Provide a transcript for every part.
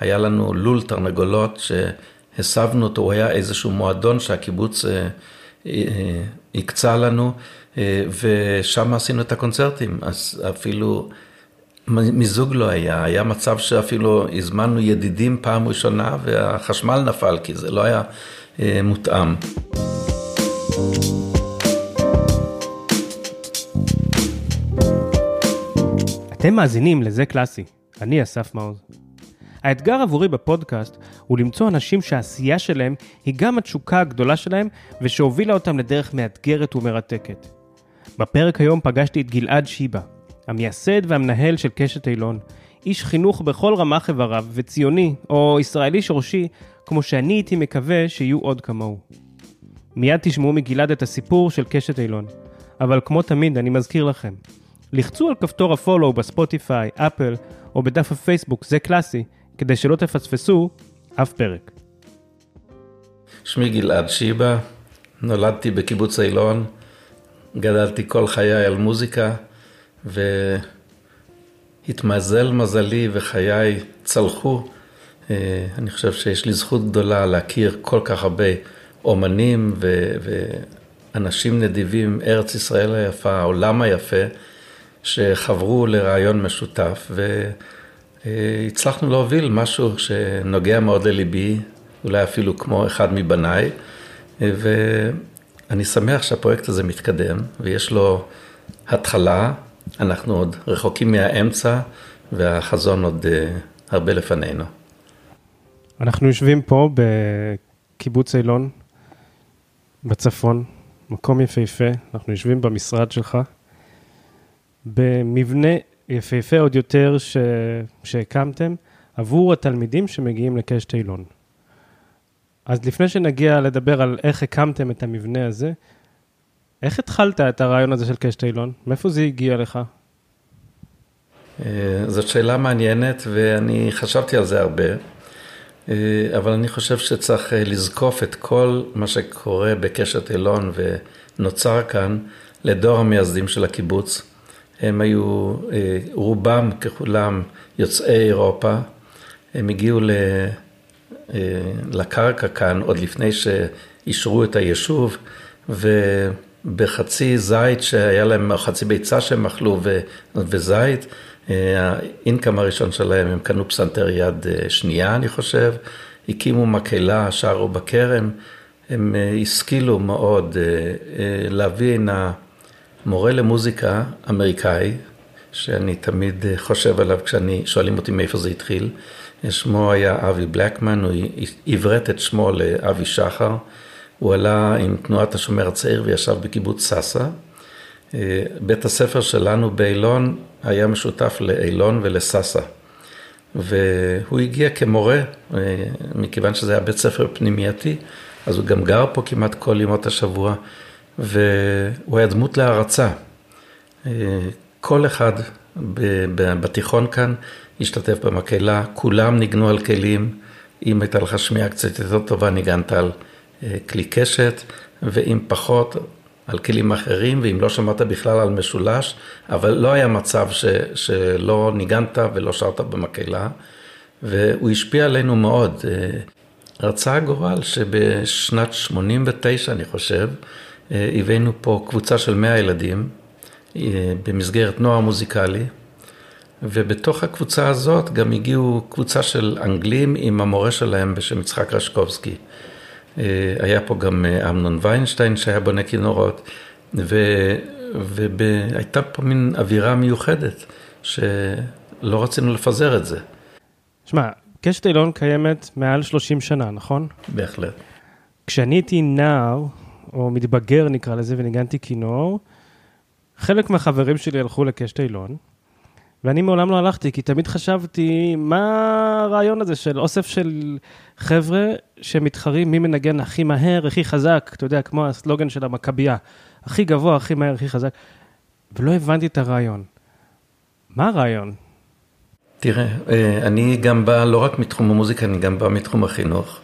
היה לנו לול תרנגולות שהסבנו אותו, הוא היה איזשהו מועדון שהקיבוץ הקצה לנו, ושם עשינו את הקונצרטים, אז אפילו מיזוג לא היה, היה מצב שאפילו הזמנו ידידים פעם ראשונה והחשמל נפל, כי זה לא היה מותאם. אתם מאזינים לזה קלאסי, אני אסף מעוז. האתגר עבורי בפודקאסט הוא למצוא אנשים שהעשייה שלהם היא גם התשוקה הגדולה שלהם ושהובילה אותם לדרך מאתגרת ומרתקת. בפרק היום פגשתי את גלעד שיבה, המייסד והמנהל של קשת אילון, איש חינוך בכל רמ"ח איבריו וציוני, או ישראלי שורשי, כמו שאני הייתי מקווה שיהיו עוד כמוהו. מיד תשמעו מגלעד את הסיפור של קשת אילון, אבל כמו תמיד אני מזכיר לכם, לחצו על כפתור הפולו בספוטיפיי, אפל או בדף הפייסבוק, זה קלאסי, כדי שלא תפספסו אף פרק. שמי גלעד שיבה, נולדתי בקיבוץ אילון, גדלתי כל חיי על מוזיקה, והתמזל מזלי וחיי צלחו. אה, אני חושב שיש לי זכות גדולה להכיר כל כך הרבה אומנים ואנשים נדיבים, ארץ ישראל היפה, העולם היפה. שחברו לרעיון משותף והצלחנו להוביל משהו שנוגע מאוד לליבי, אולי אפילו כמו אחד מבניי, ואני שמח שהפרויקט הזה מתקדם ויש לו התחלה, אנחנו עוד רחוקים מהאמצע והחזון עוד אה, הרבה לפנינו. אנחנו יושבים פה בקיבוץ אילון, בצפון, מקום יפהפה, אנחנו יושבים במשרד שלך. במבנה יפהפה עוד יותר ש... שהקמתם עבור התלמידים שמגיעים לקשת אילון. אז לפני שנגיע לדבר על איך הקמתם את המבנה הזה, איך התחלת את הרעיון הזה של קשת אילון? מאיפה זה הגיע לך? אה, זאת שאלה מעניינת ואני חשבתי על זה הרבה, אה, אבל אני חושב שצריך אה, לזקוף את כל מה שקורה בקשת אילון ונוצר כאן לדור המייסדים של הקיבוץ. הם היו, אה, רובם ככולם יוצאי אירופה, הם הגיעו אה, לקרקע כאן עוד לפני שאישרו את היישוב, ובחצי זית שהיה להם, או חצי ביצה שהם אכלו וזית, אה, האינקאם הראשון שלהם, הם קנו פסנתר יד שנייה, אני חושב, הקימו מקהלה, שרו בכרם, הם השכילו מאוד להביא הנה מורה למוזיקה אמריקאי, שאני תמיד חושב עליו כשאני, שואלים אותי מאיפה זה התחיל. שמו היה אבי בלקמן, הוא עברת את שמו לאבי שחר. הוא עלה עם תנועת השומר הצעיר וישב בקיבוץ סאסא. בית הספר שלנו באילון היה משותף לאילון ולסאסא. והוא הגיע כמורה, מכיוון שזה היה בית ספר פנימייתי, אז הוא גם גר פה כמעט כל ימות השבוע. והוא היה דמות להערצה. אה, כל אחד בתיכון כאן השתתף במקהלה, כולם ניגנו על כלים, אם הייתה לך שמיעה קצת יותר טובה, ניגנת על אה, כלי קשת, ואם פחות, על כלים אחרים, ואם לא שמעת בכלל על משולש, אבל לא היה מצב ש, שלא ניגנת ולא שרת במקהלה, והוא השפיע עלינו מאוד. אה, רצה הגורל שבשנת 89, אני חושב, אה, הבאנו פה קבוצה של 100 ילדים אה, במסגרת נוער מוזיקלי, ובתוך הקבוצה הזאת גם הגיעו קבוצה של אנגלים עם המורה שלהם בשם יצחק רשקובסקי. אה, היה פה גם אמנון ויינשטיין שהיה בונה כינורות, והייתה פה מין אווירה מיוחדת שלא רצינו לפזר את זה. שמע, קשת אילון קיימת מעל 30 שנה, נכון? בהחלט. כשאני הייתי נער, או מתבגר נקרא לזה, וניגנתי כינור, חלק מהחברים שלי הלכו לקשת אילון, ואני מעולם לא הלכתי, כי תמיד חשבתי, מה הרעיון הזה של אוסף של חבר'ה שמתחרים מי מנגן הכי מהר, הכי חזק, אתה יודע, כמו הסלוגן של המכבייה, הכי גבוה, הכי מהר, הכי חזק, ולא הבנתי את הרעיון. מה הרעיון? תראה, אה, אני גם בא לא רק מתחום המוזיקה, אני גם בא מתחום החינוך.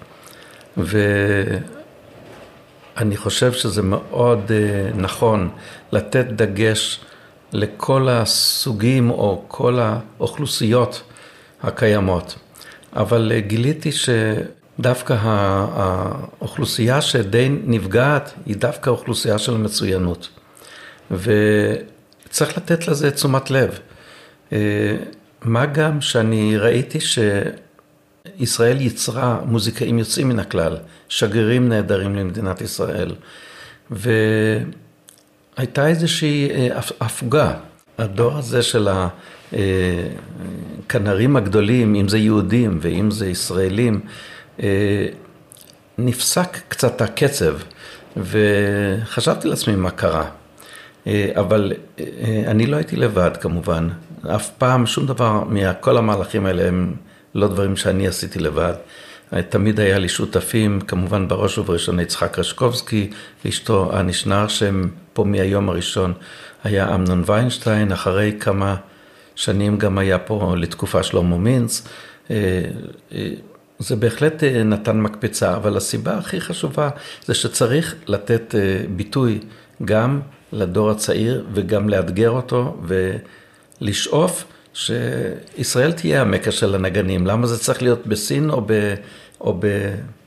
ו... אני חושב שזה מאוד אה, נכון לתת דגש לכל הסוגים או כל האוכלוסיות הקיימות. אבל גיליתי שדווקא האוכלוסייה שדי נפגעת היא דווקא האוכלוסייה של המצוינות. וצריך לתת לזה תשומת לב. מה גם שאני ראיתי שישראל יצרה מוזיקאים יוצאים מן הכלל, שגרירים נהדרים למדינת ישראל. והייתה איזושהי אה, הפוגה. הדור הזה של הכנרים הגדולים, אם זה יהודים ואם זה ישראלים, אה, נפסק קצת הקצב, וחשבתי לעצמי מה קרה. אה, אבל אני לא הייתי לבד כמובן, אף פעם שום דבר מכל המהלכים האלה הם לא דברים שאני עשיתי לבד. תמיד היה לי שותפים, כמובן בראש ובראשונה יצחק רשקובסקי ואשתו אני שנר, שהם פה מהיום הראשון היה אמנון ויינשטיין, אחרי כמה שנים גם היה פה לתקופה שלמה מינץ. אה, אה, זה בהחלט אה, נתן מקפצה, אבל הסיבה הכי חשובה זה שצריך לתת ביטוי גם לדור הצעיר וגם לאתגר אותו ולשאוף שישראל תהיה המקה של הנגנים. למה זה צריך להיות בסין או ב... או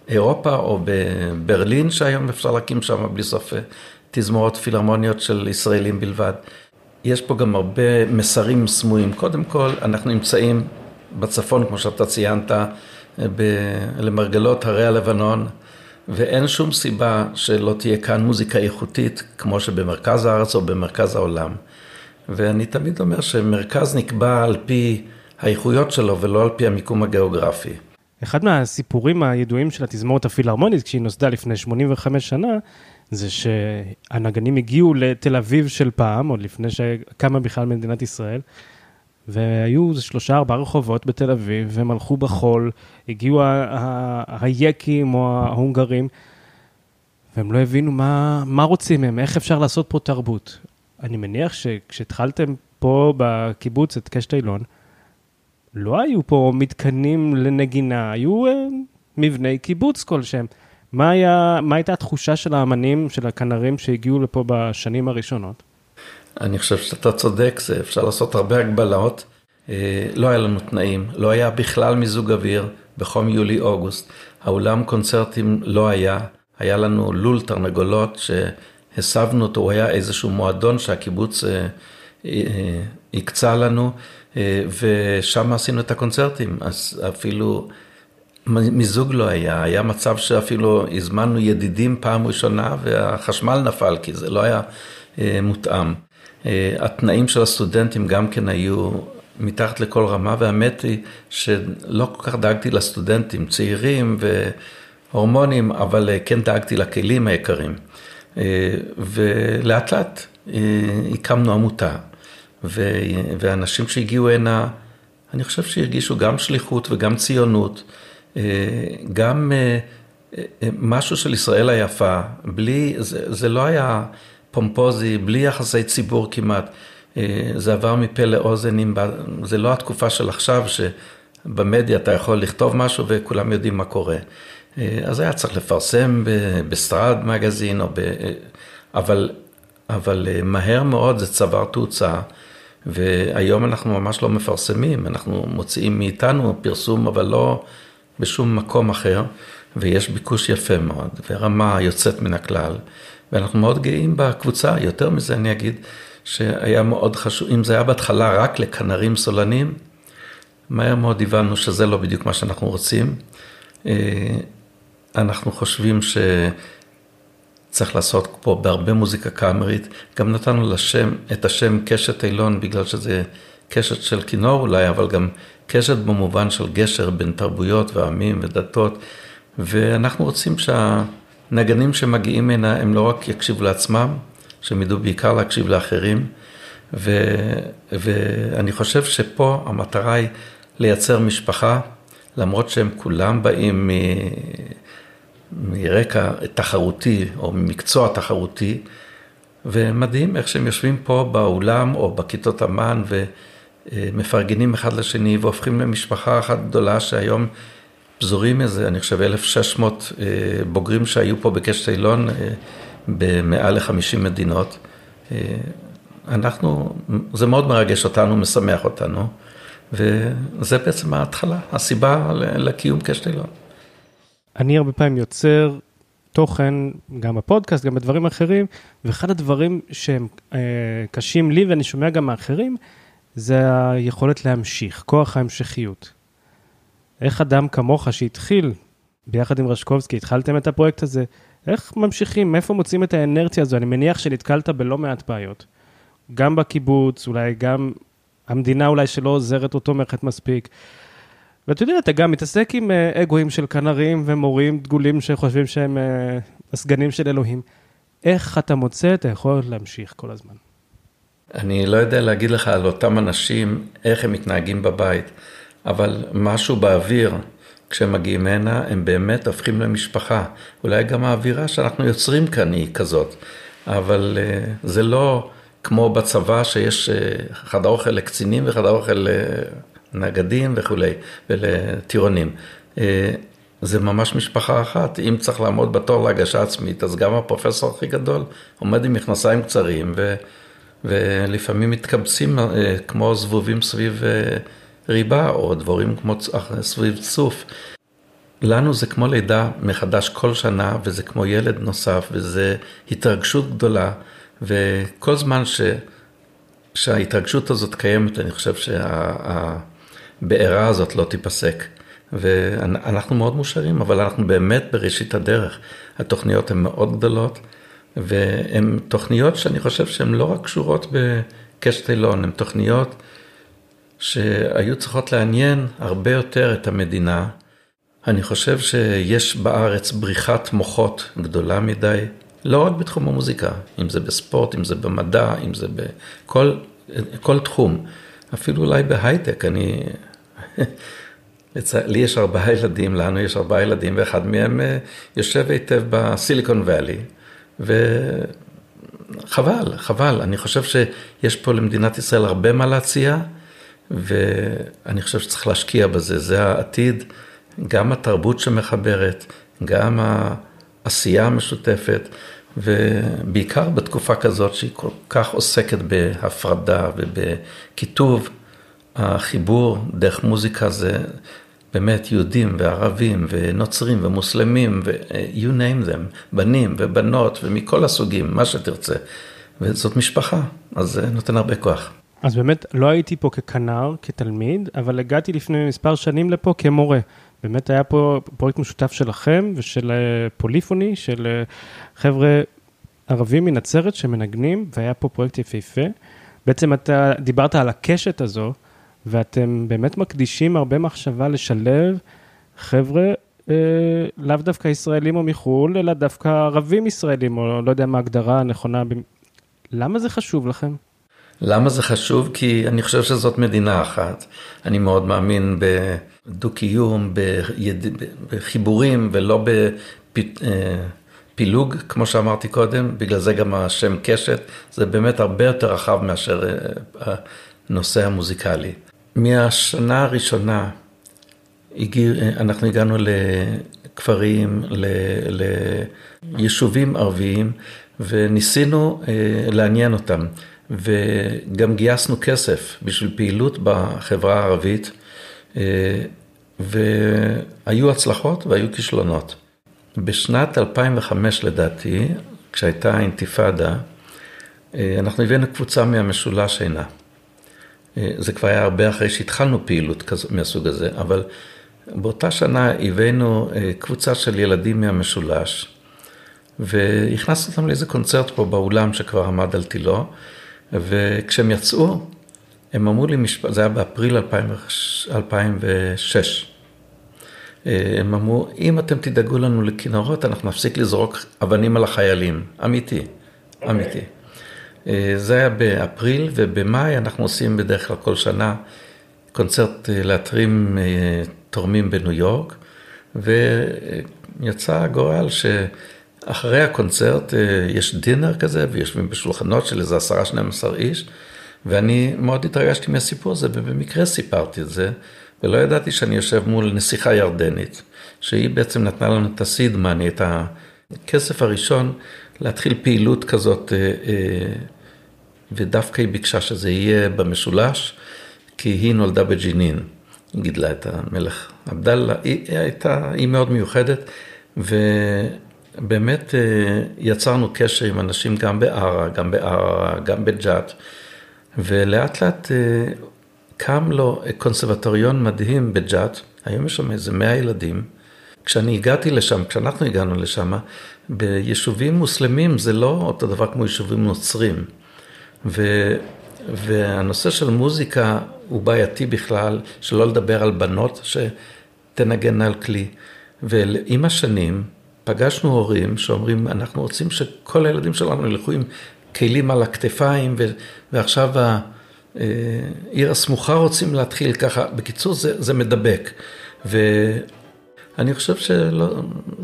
באירופה או בברלין, שהיום אפשר להקים שם בלי סוף אה, תזמורות פילהרמוניות של ישראלים בלבד. יש פה גם הרבה מסרים סמויים. קודם כל, אנחנו נמצאים בצפון, כמו שאתה ציינת, אה, ב- למרגלות הרי הלבנון, ואין שום סיבה שלא תהיה כאן מוזיקה איכותית, כמו שבמרכז הארץ או במרכז העולם. ואני תמיד אומר שמרכז נקבע על פי האיכויות שלו ולא על פי המיקום הגיאוגרפי. אחד מהסיפורים הידועים של התזמורת הפילהרמונית, כשהיא נוסדה לפני 85 שנה, זה שהנגנים הגיעו לתל אביב של פעם, עוד לפני שקמה בכלל מדינת ישראל, והיו שלושה ארבעה רחובות בתל אביב, והם הלכו בחול, הגיעו היקים או ההונגרים, והם לא הבינו מה, מה רוצים מהם, איך אפשר לעשות פה תרבות. אני מניח שכשהתחלתם פה בקיבוץ את קשת אילון, לא היו פה מתקנים לנגינה, היו uh, מבני קיבוץ כלשהם. מה, היה, מה הייתה התחושה של האמנים, של הכנרים שהגיעו לפה בשנים הראשונות? אני חושב שאתה צודק, זה אפשר לעשות הרבה הגבלות. אה, לא היה לנו תנאים, לא היה בכלל מיזוג אוויר בחום יולי-אוגוסט. האולם קונצרטים לא היה, היה לנו לול תרנגולות שהסבנו אותו, הוא היה איזשהו מועדון שהקיבוץ אה, הקצה לנו. אה, ושם עשינו את הקונצרטים, אז אפילו מיזוג לא היה, היה מצב שאפילו הזמנו ידידים פעם ראשונה והחשמל נפל, כי זה לא היה אה, מותאם. אה, התנאים של הסטודנטים גם כן היו מתחת לכל רמה, והאמת היא שלא כל כך דאגתי לסטודנטים, צעירים והורמונים, אבל כן דאגתי לכלים היקרים. ולאט לאט הקמנו עמותה. ואנשים שהגיעו הנה, אני חושב שהרגישו גם שליחות וגם ציונות, אה, גם אה, אה, משהו של ישראל היפה, בלי, זה, זה לא היה פומפוזי, בלי יחסי ציבור כמעט, זה עבר מפה לאוזן, זה לא התקופה של עכשיו, שבמדיה אתה יכול לכתוב משהו וכולם יודעים מה קורה. אז היה צריך לפרסם בסטרד מגזין, ב... אבל, אבל מהר מאוד זה צבר תאוצה. והיום אנחנו ממש לא מפרסמים, אנחנו מוציאים מאיתנו פרסום, אבל לא בשום מקום אחר, ויש ביקוש יפה מאוד, ורמה יוצאת מן הכלל, ואנחנו מאוד גאים בקבוצה, יותר מזה אני אגיד, שהיה מאוד חשוב, אם זה היה בהתחלה רק לכנרים סולנים, מהר מאוד הבנו שזה לא בדיוק מה שאנחנו רוצים. אנחנו חושבים ש... צריך לעשות פה בהרבה מוזיקה קאמרית. גם נתנו לשם, את השם קשת אילון, בגלל שזה קשת של כינור אולי, אבל גם קשת במובן של גשר בין תרבויות ועמים ודתות. ואנחנו רוצים שהנגנים שמגיעים הנה, הם לא רק יקשיבו לעצמם, שהם ידעו בעיקר להקשיב לאחרים. ו, ואני חושב שפה המטרה היא לייצר משפחה, למרות שהם כולם באים מ... מרקע תחרותי או ממקצוע תחרותי, ומדהים איך שהם יושבים פה באולם או בכיתות אמן ומפרגנים אחד לשני והופכים למשפחה אחת גדולה שהיום פזורים איזה, אני חושב, 1,600 אה, בוגרים שהיו פה בקשת אילון אה, במעל ל-50 מדינות. אה, אנחנו, זה מאוד מרגש אותנו, משמח אותנו, וזה בעצם ההתחלה, הסיבה לקיום קשת אילון. אני הרבה פעמים יוצר תוכן, גם בפודקאסט, גם בדברים אחרים, ואחד הדברים שהם אה, קשים לי ואני שומע גם מאחרים, זה היכולת להמשיך, כוח ההמשכיות. איך אדם כמוך שהתחיל ביחד עם רשקובסקי, התחלתם את הפרויקט הזה, איך ממשיכים, מאיפה מוצאים את האנרציה הזו? אני מניח שנתקלת בלא מעט בעיות. גם בקיבוץ, אולי גם המדינה אולי שלא עוזרת או תומכת מספיק. ואתה יודע, אתה גם מתעסק עם אה, אגואים של כנרים ומורים דגולים שחושבים שהם אה, הסגנים של אלוהים. איך אתה מוצא את היכולת להמשיך כל הזמן? אני לא יודע להגיד לך על אותם אנשים, איך הם מתנהגים בבית, אבל משהו באוויר, כשהם מגיעים הנה, הם באמת הופכים למשפחה. אולי גם האווירה שאנחנו יוצרים כאן היא כזאת, אבל uh, זה לא כמו בצבא שיש חדר אוכל לקצינים וחדר אוכל לנגדים וכולי, ולטירונים. Uh, זה ממש משפחה אחת, אם צריך לעמוד בתור להגשה עצמית, אז גם הפרופסור הכי גדול עומד עם מכנסיים קצרים, ו, ולפעמים מתקבצים כמו זבובים סביב ריבה, או דבורים כמו סביב צוף. לנו זה כמו לידה מחדש כל שנה, וזה כמו ילד נוסף, וזה התרגשות גדולה, וכל זמן ש, שההתרגשות הזאת קיימת, אני חושב שהבעירה הזאת לא תיפסק. ואנחנו מאוד מאושרים, אבל אנחנו באמת בראשית הדרך. התוכניות הן מאוד גדולות, והן תוכניות שאני חושב שהן לא רק קשורות בקשת אילון, הן תוכניות שהיו צריכות לעניין הרבה יותר את המדינה. אני חושב שיש בארץ בריחת מוחות גדולה מדי, לא רק בתחום המוזיקה, אם זה בספורט, אם זה במדע, אם זה בכל כל תחום, אפילו אולי בהייטק, אני... לי יש ארבעה ילדים, לנו יש ארבעה ילדים, ואחד מהם אה, יושב היטב בסיליקון ואלי, וחבל, חבל, אני חושב שיש פה למדינת ישראל הרבה מה להציע, ואני חושב שצריך להשקיע בזה, זה העתיד, גם התרבות שמחברת, גם העשייה המשותפת, ובעיקר בתקופה כזאת שהיא כל כך עוסקת בהפרדה ובקיטוב, החיבור דרך מוזיקה זה באמת יהודים וערבים ונוצרים ומוסלמים ו-you name them, בנים ובנות ומכל הסוגים, מה שתרצה. וזאת משפחה, אז זה נותן הרבה כוח. אז באמת לא הייתי פה ככנר, כתלמיד, אבל הגעתי לפני מספר שנים לפה כמורה. באמת היה פה פרויקט משותף שלכם ושל אה, פוליפוני, של אה, חבר'ה ערבים מנצרת שמנגנים, והיה פה פרויקט יפהפה. בעצם אתה דיברת על הקשת הזו, ואתם באמת מקדישים הרבה מחשבה לשלב חבר'ה, אה, לאו דווקא ישראלים או מחו"ל, אלא דווקא ערבים ישראלים, או לא יודע מה ההגדרה הנכונה. למה זה חשוב לכם? למה זה חשוב? כי אני חושב שזאת מדינה אחת. אני מאוד מאמין בדו-קיום, בחיבורים ולא בפילוג, אה, כמו שאמרתי קודם, בגלל זה גם השם קשת, זה באמת הרבה יותר רחב מאשר אה, הנושא המוזיקלי. מהשנה הראשונה הגיע, אנחנו הגענו לכפרים, ליישובים ערביים, וניסינו אה, לעניין אותם. וגם גייסנו כסף בשביל פעילות בחברה הערבית, אה, והיו הצלחות והיו כישלונות. בשנת 2005 לדעתי, כשהייתה האינתיפאדה, אה, אנחנו הבאנו קבוצה מהמשולש עינה. אה, זה כבר היה הרבה אחרי שהתחלנו פעילות כזו, מהסוג הזה, אבל באותה שנה הבאנו קבוצה של ילדים מהמשולש, והכנסנו אותם לאיזה קונצרט פה באולם שכבר עמד על תילו, וכשהם יצאו, הם אמרו לי משפט, זה היה באפריל 2006. אה, הם אמרו, אם אתם תדאגו לנו לכינורות, אנחנו נפסיק לזרוק אבנים על החיילים. אמיתי, okay. אמיתי. אה, זה היה באפריל, ובמאי אנחנו עושים בדרך כלל כל שנה קונצרט אה, להתרים תורמים בניו יורק, ויצא הגורל ש... אחרי הקונצרט אה, יש דינר כזה, ויושבים בשולחנות של איזה עשרה, שנים עשר איש, ואני מאוד התרגשתי מהסיפור הזה, ובמקרה סיפרתי את זה, ולא ידעתי שאני יושב מול נסיכה ירדנית, שהיא בעצם נתנה לנו את הסיד את הכסף הראשון להתחיל פעילות כזאת, אה, אה, ודווקא היא ביקשה שזה יהיה במשולש, כי היא נולדה בג'נין, גידלה את המלך עבדאללה, היא, היא הייתה, היא מאוד מיוחדת, ובאמת אה, יצרנו קשר עם אנשים גם בערה, גם בערערה, גם בג'ת, ולאט לאט אה, קם לו קונסרבטוריון מדהים בג'ת, היום יש שם איזה מאה ילדים. כשאני הגעתי לשם, כשאנחנו הגענו לשם, ביישובים מוסלמים זה לא אותו דבר כמו יישובים נוצרים. ו, והנושא של מוזיקה הוא בעייתי בכלל, שלא לדבר על בנות שתנגן על כלי. ועם השנים פגשנו הורים שאומרים, אנחנו רוצים שכל הילדים שלנו ילכו עם כלים על הכתפיים, ו, ועכשיו העיר הסמוכה רוצים להתחיל ככה. בקיצור, זה, זה מדבק. ואני חושב שלא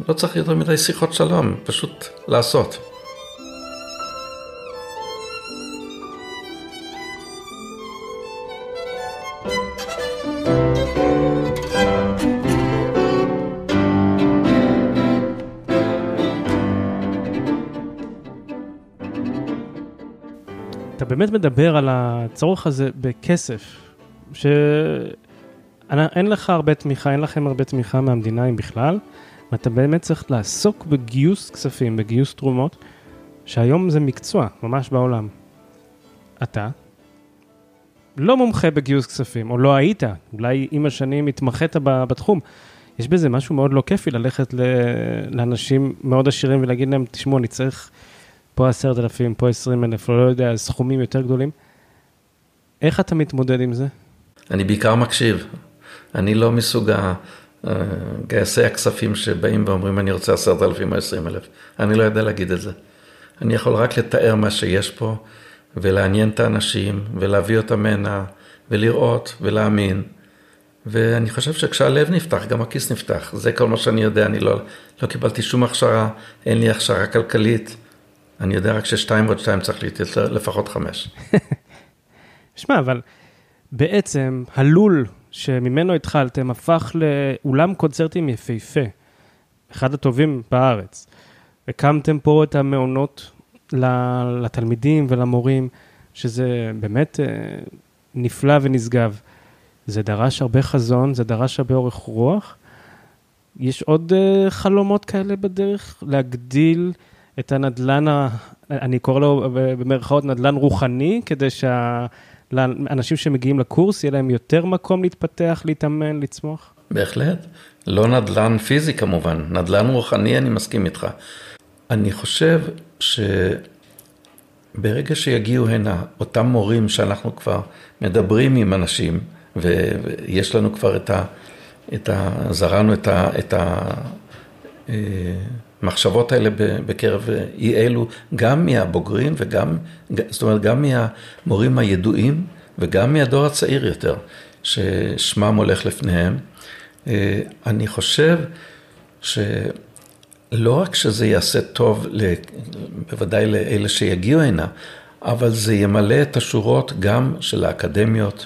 לא צריך יותר מדי שיחות שלום, פשוט לעשות. באמת מדבר על הצורך הזה בכסף, שאין לך הרבה תמיכה, אין לכם הרבה תמיכה מהמדינה, אם בכלל, ואתה באמת צריך לעסוק בגיוס כספים, בגיוס תרומות, שהיום זה מקצוע, ממש בעולם. אתה לא מומחה בגיוס כספים, או לא היית, אולי עם השנים התמחית בתחום. יש בזה משהו מאוד לא כיפי ללכת לאנשים מאוד עשירים ולהגיד להם, תשמעו, אני צריך פה עשרת אלפים, פה עשרים אלף, לא יודע, סכומים יותר גדולים. איך אתה מתמודד עם זה? אני בעיקר מקשיב. אני לא מסוג גייסי הכספים שבאים ואומרים, אני רוצה עשרת אלפים או עשרים אלף. אני לא יודע להגיד את זה. אני יכול רק לתאר מה שיש פה, ולעניין את האנשים, ולהביא אותם הנה, ולראות, ולהאמין. ואני חושב שכשהלב נפתח, גם הכיס נפתח. זה כל מה שאני יודע, אני לא, לא קיבלתי שום הכשרה, אין לי הכשרה כלכלית. אני יודע רק ששתיים ועוד שתיים צריך להיות לפחות חמש. שמע, אבל בעצם הלול שממנו התחלתם הפך לאולם קונצרטים יפהפה, אחד הטובים בארץ. הקמתם פה את המעונות לתלמידים ולמורים, שזה באמת אה, נפלא ונשגב. זה דרש הרבה חזון, זה דרש הרבה אורך רוח. יש עוד uh, חלומות כאלה בדרך? להגדיל את הנדלן. אני קורא לו במרכאות נדלן רוחני, כדי שהאנשים שמגיעים לקורס, יהיה להם יותר מקום להתפתח, להתאמן, לצמוח? בהחלט. לא נדלן פיזי כמובן, נדלן רוחני, אני מסכים איתך. אני חושב שברגע שיגיעו הנה אותם מורים שאנחנו כבר מדברים עם אנשים, ויש לנו כבר את ה... את ה זרענו את ה... את ה אה, המחשבות האלה בקרב אי אלו, גם מהבוגרים וגם, זאת אומרת, גם מהמורים הידועים וגם מהדור הצעיר יותר, ששמם הולך לפניהם. אה, אני חושב שלא רק שזה יעשה טוב, בוודאי לאלה שיגיעו הנה, אבל זה ימלא את השורות גם של האקדמיות,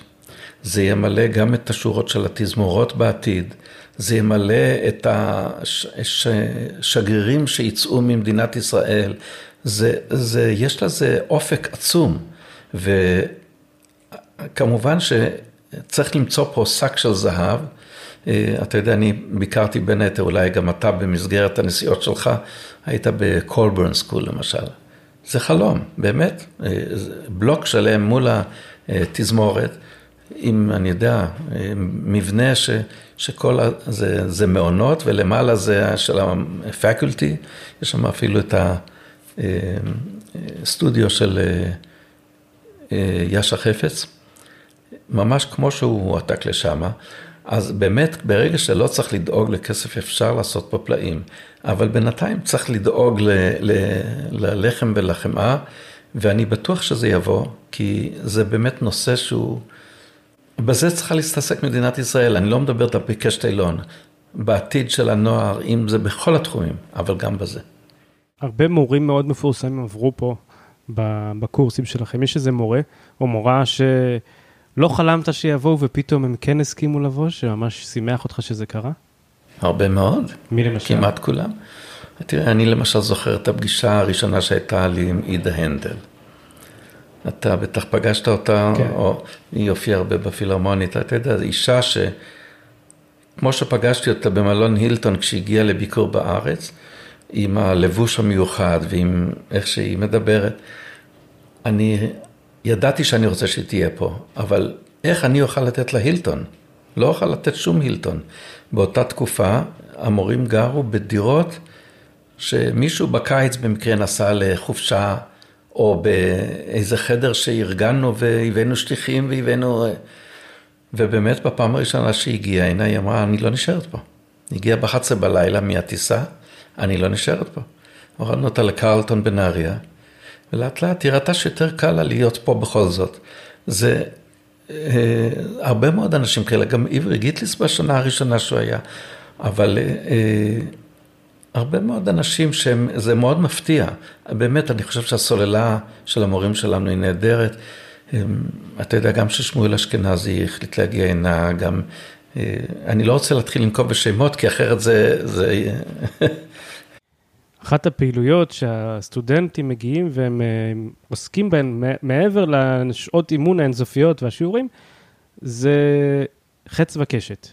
זה ימלא גם את השורות של התזמורות בעתיד, זה ימלא את השגרירים שיצאו ממדינת ישראל, זה, זה, יש לזה אופק עצום, וכמובן שצריך למצוא פה שק של זהב. אה, אתה יודע, אני ביקרתי בין היתר, אולי גם אתה במסגרת הנסיעות שלך, היית בקולברן סקול למשל. זה חלום, באמת. אה, בלוק שלם מול התזמורת. עם, אני יודע, מבנה ש, שכל, זה, זה מעונות ולמעלה זה של הפקולטי, יש שם אפילו את הסטודיו של אה, אה, יאשה חפץ, ממש כמו שהוא הועתק לשם, אז באמת ברגע שלא צריך לדאוג לכסף אפשר לעשות פה פלאים, אבל בינתיים צריך לדאוג ל, ל, ללחם ולחמאה, ואני בטוח שזה יבוא, כי זה באמת נושא שהוא... בזה צריכה להסתעסק מדינת ישראל, אני לא מדבר על ביקש אילון, בעתיד של הנוער, אם זה בכל התחומים, אבל גם בזה. הרבה מורים מאוד מפורסמים עברו פה בקורסים שלכם. יש איזה מורה או מורה שלא חלמת שיבואו ופתאום הם כן הסכימו לבוא, שממש שימח אותך שזה קרה? הרבה מאוד. מי למשל? כמעט כולם. תראה, אני למשל זוכר את הפגישה הראשונה שהייתה לי עם עידה הנדל. אתה בטח פגשת אותה, כן. או היא הופיעה הרבה בפילהרמונית, אתה יודע, אישה ש... כמו שפגשתי אותה במלון הילטון כשהגיעה לביקור בארץ, עם הלבוש המיוחד ועם איך שהיא מדברת, אני ידעתי שאני רוצה שהיא תהיה פה, אבל איך אני אוכל לתת לה הילטון? לא אוכל לתת שום הילטון. באותה תקופה המורים גרו בדירות שמישהו בקיץ במקרה נסע לחופשה, או באיזה חדר שארגנו והבאנו שטיחים והבאנו... ובאמת בפעם הראשונה שהיא הגיעה הנה, היא אמרה, אני לא נשארת פה. היא הגיעה ב-11 בלילה מהטיסה, אני לא נשארת פה. הורדנו אותה לקרלטון בנהריה, ולאט לאט היא ראתה שיותר קל לה להיות פה בכל זאת. זה אה, הרבה מאוד אנשים כאלה, גם עברי גיטליס בשנה הראשונה שהוא היה, אבל אה, אה, הרבה מאוד אנשים שזה מאוד מפתיע. באמת, אני חושב שהסוללה של המורים שלנו היא נהדרת. אתה יודע, גם ששמואל אשכנזי החליט להגיע הנה, גם... אני לא רוצה להתחיל לנקוב בשמות, כי אחרת זה... זה... אחת הפעילויות שהסטודנטים מגיעים והם עוסקים בהן מעבר לשעות אימון האינסופיות והשיעורים, זה חץ וקשת.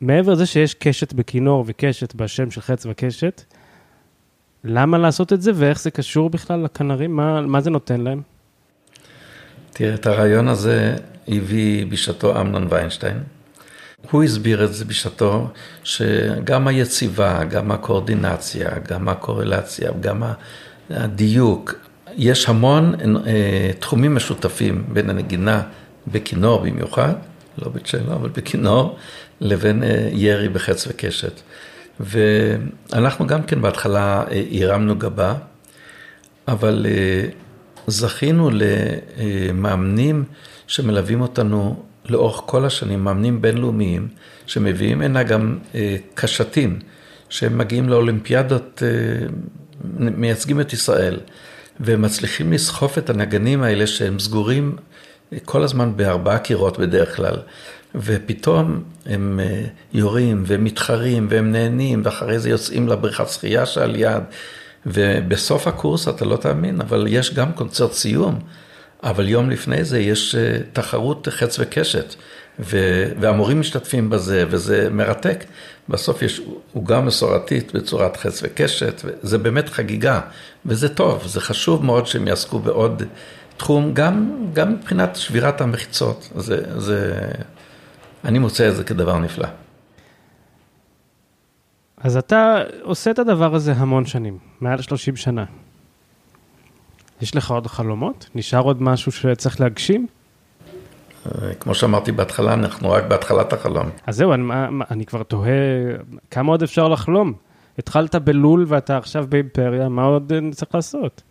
מעבר לזה שיש קשת בכינור וקשת בשם של חץ וקשת, למה לעשות את זה ואיך זה קשור בכלל לכנרים? מה, מה זה נותן להם? תראה, את הרעיון הזה הביא בשעתו אמנון ויינשטיין. הוא הסביר את זה בשעתו, שגם היציבה, גם הקואורדינציה, גם הקורלציה, גם הדיוק, יש המון אה, תחומים משותפים בין הנגינה בכינור במיוחד, לא בצ'לו, אבל בכינור, לבין אה, ירי בחץ וקשת. ואנחנו גם כן בהתחלה אה, הרמנו גבה, אבל זכינו למאמנים שמלווים אותנו לאורך כל השנים, מאמנים בינלאומיים, שמביאים הנה גם קשתים, שהם מגיעים לאולימפיאדות, מייצגים את ישראל, ומצליחים לסחוף את הנגנים האלה שהם סגורים כל הזמן בארבעה קירות בדרך כלל, ופתאום הם יורים ומתחרים והם נהנים, ואחרי זה יוצאים לבריכת שחייה שעל יד, ובסוף הקורס אתה לא תאמין, אבל יש גם קונצרט סיום. אבל יום לפני זה יש תחרות חץ וקשת, והמורים משתתפים בזה, וזה מרתק. בסוף יש עוגה מסורתית בצורת חץ וקשת, וזה באמת חגיגה, וזה טוב, זה חשוב מאוד שהם יעסקו בעוד תחום, גם, גם מבחינת שבירת המחיצות, זה, זה, אני מוצא את זה כדבר נפלא. אז אתה עושה את הדבר הזה המון שנים, מעל 30 שנה. יש לך עוד חלומות? נשאר עוד משהו שצריך להגשים? כמו שאמרתי בהתחלה, אנחנו רק בהתחלת החלום. אז זהו, אני, אני כבר תוהה, כמה עוד אפשר לחלום? התחלת בלול ואתה עכשיו באימפריה, מה עוד צריך לעשות?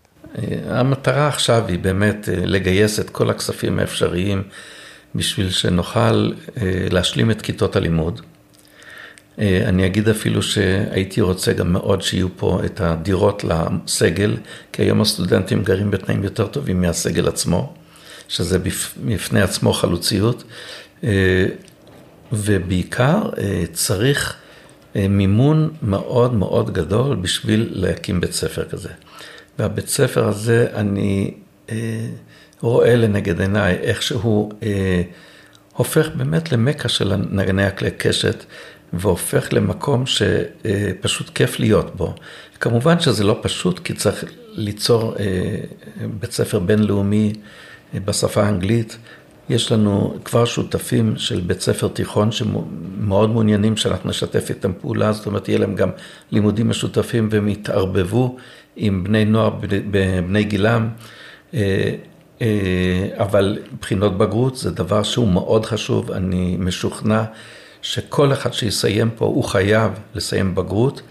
המטרה עכשיו היא באמת לגייס את כל הכספים האפשריים בשביל שנוכל להשלים את כיתות הלימוד. אני אגיד אפילו שהייתי רוצה גם מאוד שיהיו פה את הדירות לסגל, כי היום הסטודנטים גרים בתנאים יותר טובים מהסגל עצמו, שזה בפני עצמו חלוציות, ובעיקר צריך מימון מאוד מאוד גדול בשביל להקים בית ספר כזה. והבית ספר הזה, אני רואה לנגד עיניי איך שהוא הופך באמת למכה של נגני הכלי קשת. והופך למקום שפשוט כיף להיות בו. כמובן שזה לא פשוט, כי צריך ליצור בית ספר בינלאומי בשפה האנגלית. יש לנו כבר שותפים של בית ספר תיכון שמאוד מעוניינים שאנחנו נשתף איתם פעולה, זאת אומרת, יהיה להם גם לימודים משותפים והם יתערבבו עם בני נוער, בני גילם. אבל בחינות בגרות זה דבר שהוא מאוד חשוב, אני משוכנע שכל אחד שיסיים פה הוא חייב לסיים בגרות,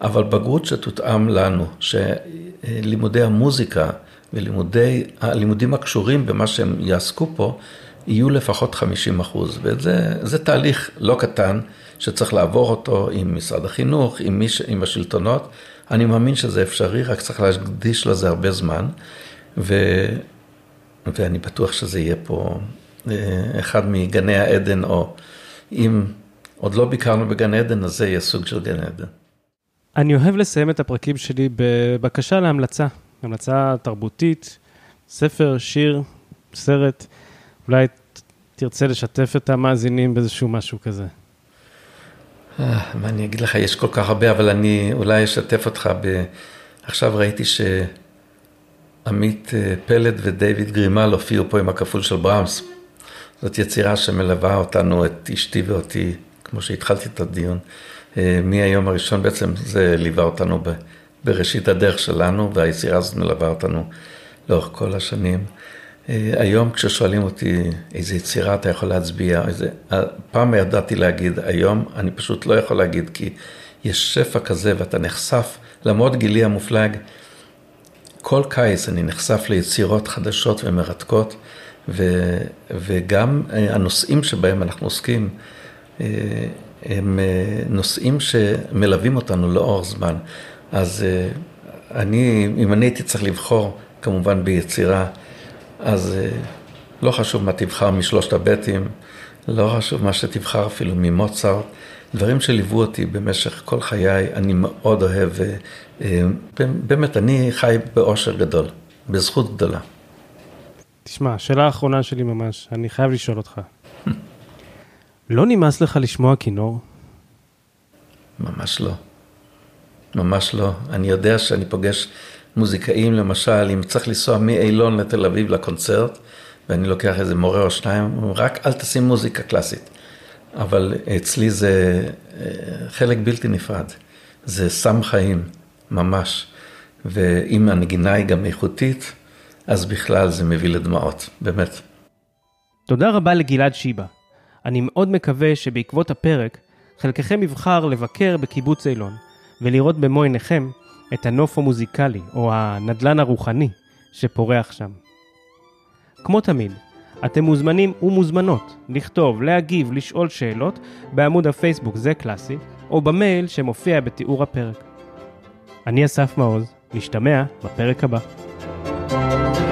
אבל בגרות שתותאם לנו, שלימודי המוזיקה והלימודים הקשורים במה שהם יעסקו פה, יהיו לפחות 50 אחוז, וזה תהליך לא קטן שצריך לעבור אותו עם משרד החינוך, עם, מיש, עם השלטונות. אני מאמין שזה אפשרי, רק צריך להקדיש לזה הרבה זמן, ו, ואני בטוח שזה יהיה פה אחד מגני העדן, או אם עוד לא ביקרנו בגן עדן, אז זה יהיה סוג של גן עדן. אני אוהב לסיים את הפרקים שלי בבקשה להמלצה, המלצה תרבותית, ספר, שיר, סרט, אולי תרצה לשתף את המאזינים באיזשהו משהו כזה. אה, מה אני אגיד לך, יש כל כך הרבה, אבל אני אולי אשתף אותך ב... עכשיו ראיתי שעמית אה, פלד ודייוויד גרימל הופיעו פה עם הכפול של בראמס. זאת יצירה שמלווה אותנו, את אשתי ואותי, כמו שהתחלתי את הדיון, אה, מהיום הראשון בעצם זה ליווה אותנו. בראשית הדרך שלנו, והיצירה הזאת מלווה אותנו לאורך כל השנים. אה, היום כששואלים אותי איזה יצירה אתה יכול להצביע, איזה... פעם ידעתי להגיד, היום אני פשוט לא יכול להגיד, כי יש שפע כזה ואתה נחשף, למרות גילי המופלג, כל קיץ אני נחשף ליצירות חדשות ומרתקות, ו... וגם אה, הנושאים שבהם אנחנו עוסקים, אה, הם נושאים שמלווים אותנו לאורך זמן. אז אני, אם אני הייתי צריך לבחור, כמובן ביצירה, אז אה, לא חשוב מה תבחר משלושת הבטים, לא חשוב מה שתבחר אפילו ממוצרט, דברים שליוו אותי במשך כל חיי, אני מאוד אוהב, אה, באמת, אני חי באושר גדול, בזכות גדולה. תשמע, שאלה האחרונה שלי ממש, אני חייב לשאול אותך. לא נמאס לך לשמוע כינור? ממש לא. ממש לא. אני יודע שאני פוגש מוזיקאים, למשל, אם צריך לנסוע מאילון לתל אביב לקונצרט, ואני לוקח איזה מורה או שניים, רק אל תשים מוזיקה קלאסית. אבל אצלי זה אה, חלק בלתי נפרד. זה סם חיים, ממש. ואם הנגינה היא גם איכותית, אז בכלל זה מביא לדמעות, באמת. תודה רבה לגלעד שיבה. אני מאוד מקווה שבעקבות הפרק, חלקכם יבחר לבקר בקיבוץ אילון, ולראות במו עיניכם את הנוף המוזיקלי, או הנדלן הרוחני, שפורח שם. כמו תמיד, אתם מוזמנים ומוזמנות לכתוב, להגיב, לשאול שאלות בעמוד הפייסבוק זה קלאסי, או במייל שמופיע בתיאור הפרק. אני אסף מעוז, נשתמע בפרק הבא. thank you